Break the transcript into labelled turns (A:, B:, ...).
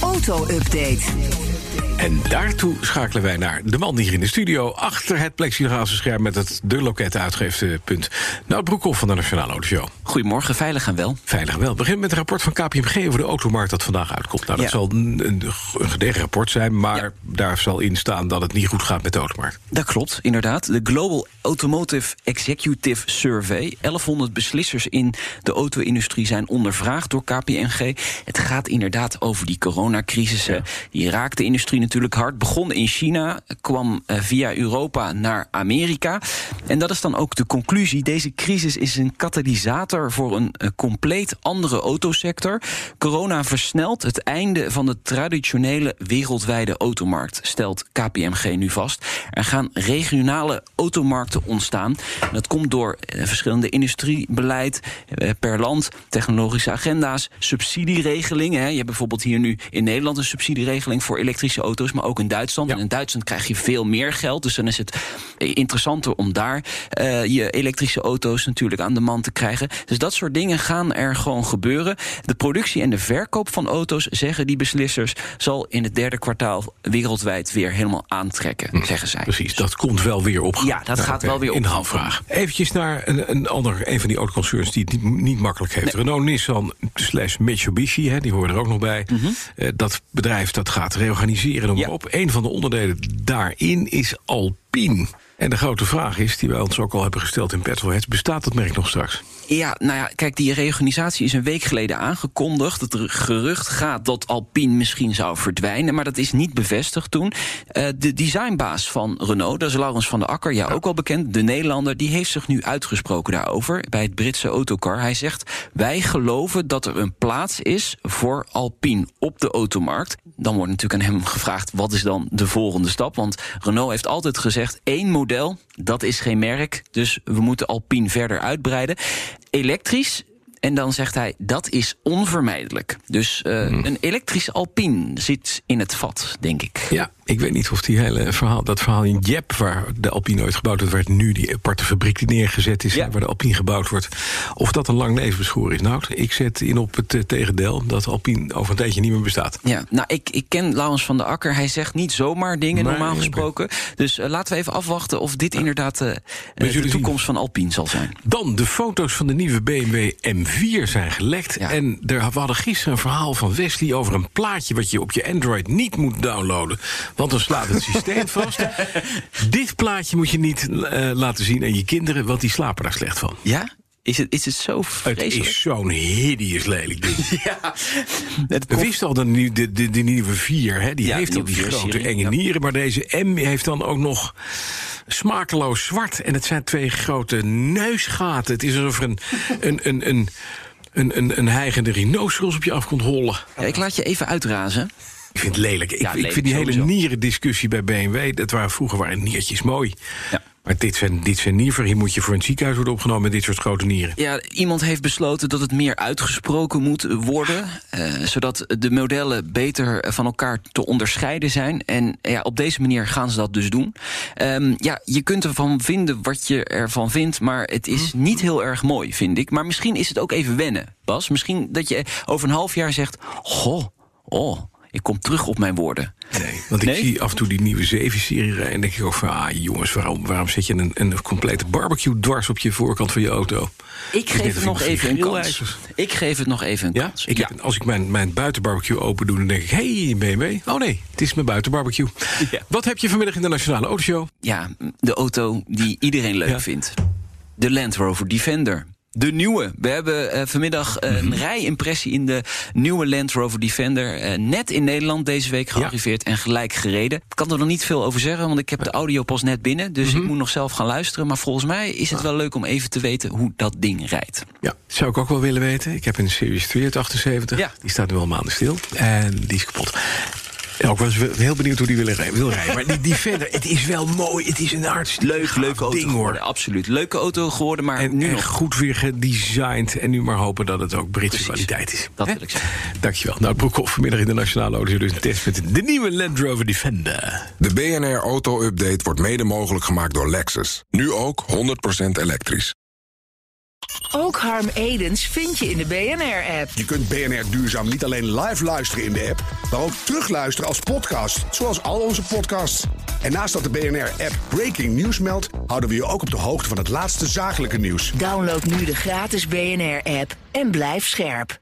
A: Auto-update.
B: En daartoe schakelen wij naar de man hier in de studio... achter het plexiglazen scherm met het de loket uitgeefpunt. Nou, Broekhoff van de Nationale Autoshow.
C: Goedemorgen, veilig en wel.
B: Veilig wel. Begin met het rapport van KPMG over de automarkt dat vandaag uitkomt. Nou, dat
C: Ja.
B: zal een, een, een gedegen rapport zijn... maar daar zal in staan dat het niet goed gaat met de automarkt.
C: Dat klopt, inderdaad. De Global Automotive Executive Survey. 1100 beslissers in de auto-industrie zijn ondervraagd door KPMG. Het gaat inderdaad over die coronacrisis. Die raakt de industrie natuurlijk hard. Begon in China, kwam eh, via Europa naar Amerika. En dat is dan ook de conclusie. Deze crisis is een katalysator voor een eh, compleet andere autosector. Corona versnelt het einde van de traditionele wereldwijde automarkt, stelt KPMG nu vast. Er gaan regionale automarkten ontstaan. Dat komt door eh, verschillende industriebeleid eh, per land, technologische agenda's, subsidieregelingen. hè. Je hebt bijvoorbeeld hier nu in Nederland een subsidieregeling voor elektrische auto's, maar ook in Duitsland.
B: Ja.
C: En in Duitsland krijg je veel meer geld. Dus dan is het interessanter om daar je elektrische auto's natuurlijk aan de man te krijgen. Dus dat soort dingen gaan er gewoon gebeuren. De productie en de verkoop van auto's, zeggen die beslissers, zal in het derde kwartaal wereldwijd weer helemaal aantrekken, zeggen zij.
B: Precies, dat komt wel weer op.
C: Ja, dat gaat wel weer
B: In de
C: op gang
B: handvraag. Eventjes naar een, een ander, een van die autoconcerns die het niet, niet makkelijk heeft. Renault, Nissan slash Mitsubishi, hè, die horen er ook nog bij. Eh, dat bedrijf dat gaat reorganiseren, noem maar
C: Ja.
B: op. Een van de onderdelen daarin is Alpine. En de grote vraag is, die wij ons ook al hebben gesteld in Petrolheads... bestaat dat merk nog straks?
C: Ja, nou ja, kijk, die reorganisatie is een week geleden aangekondigd. Het gerucht gaat dat Alpine misschien zou verdwijnen, maar dat is niet bevestigd toen. Eh, de designbaas van Renault, dat is Laurens van der Akker, ja, ook al bekend, de Nederlander, die heeft zich nu uitgesproken daarover bij het Britse autocar. Hij zegt: Wij geloven dat er een plaats is voor Alpine op de automarkt. Dan wordt natuurlijk aan hem gevraagd: wat is dan de volgende stap? Want Renault heeft altijd gezegd: één model, dat is geen merk, dus we moeten Alpine verder uitbreiden. Elektrisch. En dan zegt hij, dat is onvermijdelijk. Dus eh, een elektrisch Alpine zit in het vat, denk ik.
B: Ja, ik weet niet of die hele verhaal, dat verhaal in Jep, waar de Alpine ooit gebouwd wordt, waar nu die aparte fabriek die neergezet is,
C: Ja.
B: waar de Alpine gebouwd wordt, of dat een lang levensbeschoor is. Nou, ik zet in op het eh, tegendeel dat Alpine over een tijdje niet meer bestaat.
C: Ja, nou, ik, ik ken Laurens van der Akker. Hij zegt niet zomaar dingen, normaal gesproken. Dus eh, laten we even afwachten of dit inderdaad de toekomst van Alpine zal zijn.
B: Dan de foto's van de nieuwe BMW M4 zijn gelekt.
C: Ja.
B: En er, we hadden gisteren een verhaal van Wesley over een plaatje wat je op je Android niet moet downloaden. Want dan slaat het systeem vast. Dit plaatje moet je niet eh, laten zien aan je kinderen, want die slapen daar slecht van.
C: Ja? Is het, is het zo
B: Het
C: vreselijk?
B: is zo'n hideous lelijk ding.
C: Ja, het
B: We
C: kost-
B: wisten al dat de, de, de, de nieuwe 4, hè, die
C: Ja,
B: heeft al die grote
C: 4-serie,
B: enge nieren. Maar deze M heeft dan ook nog smakeloos zwart. En het zijn twee grote neusgaten. Het is alsof er een, een, een, een, een, een, een hijgende rhinoceros op je af komt hollen.
C: Ja, ik laat je even uitrazen.
B: Ik vind het lelijk. Ik,
C: Ja,
B: ik vind die hele nierendiscussie bij BMW... Dat waren, vroeger waren niertjes mooi.
C: Ja.
B: Maar dit zijn, dit zijn nierver. Hier moet je voor een ziekenhuis worden opgenomen... met dit soort grote nieren.
C: Ja, iemand heeft besloten dat het meer uitgesproken moet worden. eh, zodat de modellen beter van elkaar te onderscheiden zijn. En ja, op deze manier gaan ze dat dus doen. Ehm, ja, je kunt ervan vinden wat je ervan vindt. Maar het is niet heel erg mooi, vind ik. Maar misschien is het ook even wennen, Bas. Misschien dat je over een half jaar zegt: Goh, oh, ik kom terug op mijn woorden.
B: Nee, want ik
C: Nee?
B: zie af en toe die nieuwe 7-serie rijden... en denk ik ook van, ah jongens, waarom, waarom zet je een, een complete barbecue dwars op je voorkant van je auto?
C: Ik geef het nog even een kans. Ik geef het nog even een
B: Ja?
C: kans.
B: Ik heb, als ik mijn, mijn buitenbarbecue open doe, dan denk ik... hé, hey, BMW. Oh nee, het is mijn buitenbarbecue.
C: Ja.
B: Wat heb je vanmiddag in de Nationale Autoshow?
C: ja, de auto die iedereen leuk
B: Ja.
C: vindt. De Land Rover Defender. De nieuwe. We hebben eh, vanmiddag eh, een
B: Mhm.
C: rijimpressie in de nieuwe Land Rover Defender. eh, net in Nederland deze week gearriveerd en gelijk gereden. Ik kan er nog niet veel over zeggen, want ik heb de audio pas net binnen. Dus
B: Mhm.
C: ik moet nog zelf gaan luisteren. Maar volgens mij is het wel leuk om even te weten hoe dat ding rijdt.
B: Ja, zou ik ook wel willen weten. Ik heb een Series 2 uit 78.
C: Ja.
B: Die staat nu al maanden stil. En die is kapot. Ja, ik was wel heel benieuwd hoe die willen rijden, wil rijden. Maar die Defender, het is wel mooi. Het is een hartstikke
C: Leuk, leuke auto
B: ding, hoor.
C: geworden. Absoluut. Leuke auto geworden, maar
B: En,
C: nu
B: en
C: nog.
B: goed weer gedesigned. En nu maar hopen dat het ook Britse kwaliteit is.
C: Dat wil ik zeggen.
B: Dankjewel. Nou, Broekhoff vanmiddag in de Nationale Auto dus een test met de nieuwe Land Rover Defender.
A: De BNR Auto Update wordt mede mogelijk gemaakt door Lexus. Nu ook 100% elektrisch.
D: Ook Harm Edens vind je in de BNR-app.
E: Je kunt BNR Duurzaam niet alleen live luisteren in de app, maar ook terugluisteren als podcast, zoals al onze podcasts. En naast dat de BNR-app Breaking News meldt, houden we je ook op de hoogte van het laatste zakelijke nieuws.
D: Download nu de gratis BNR-app en blijf scherp.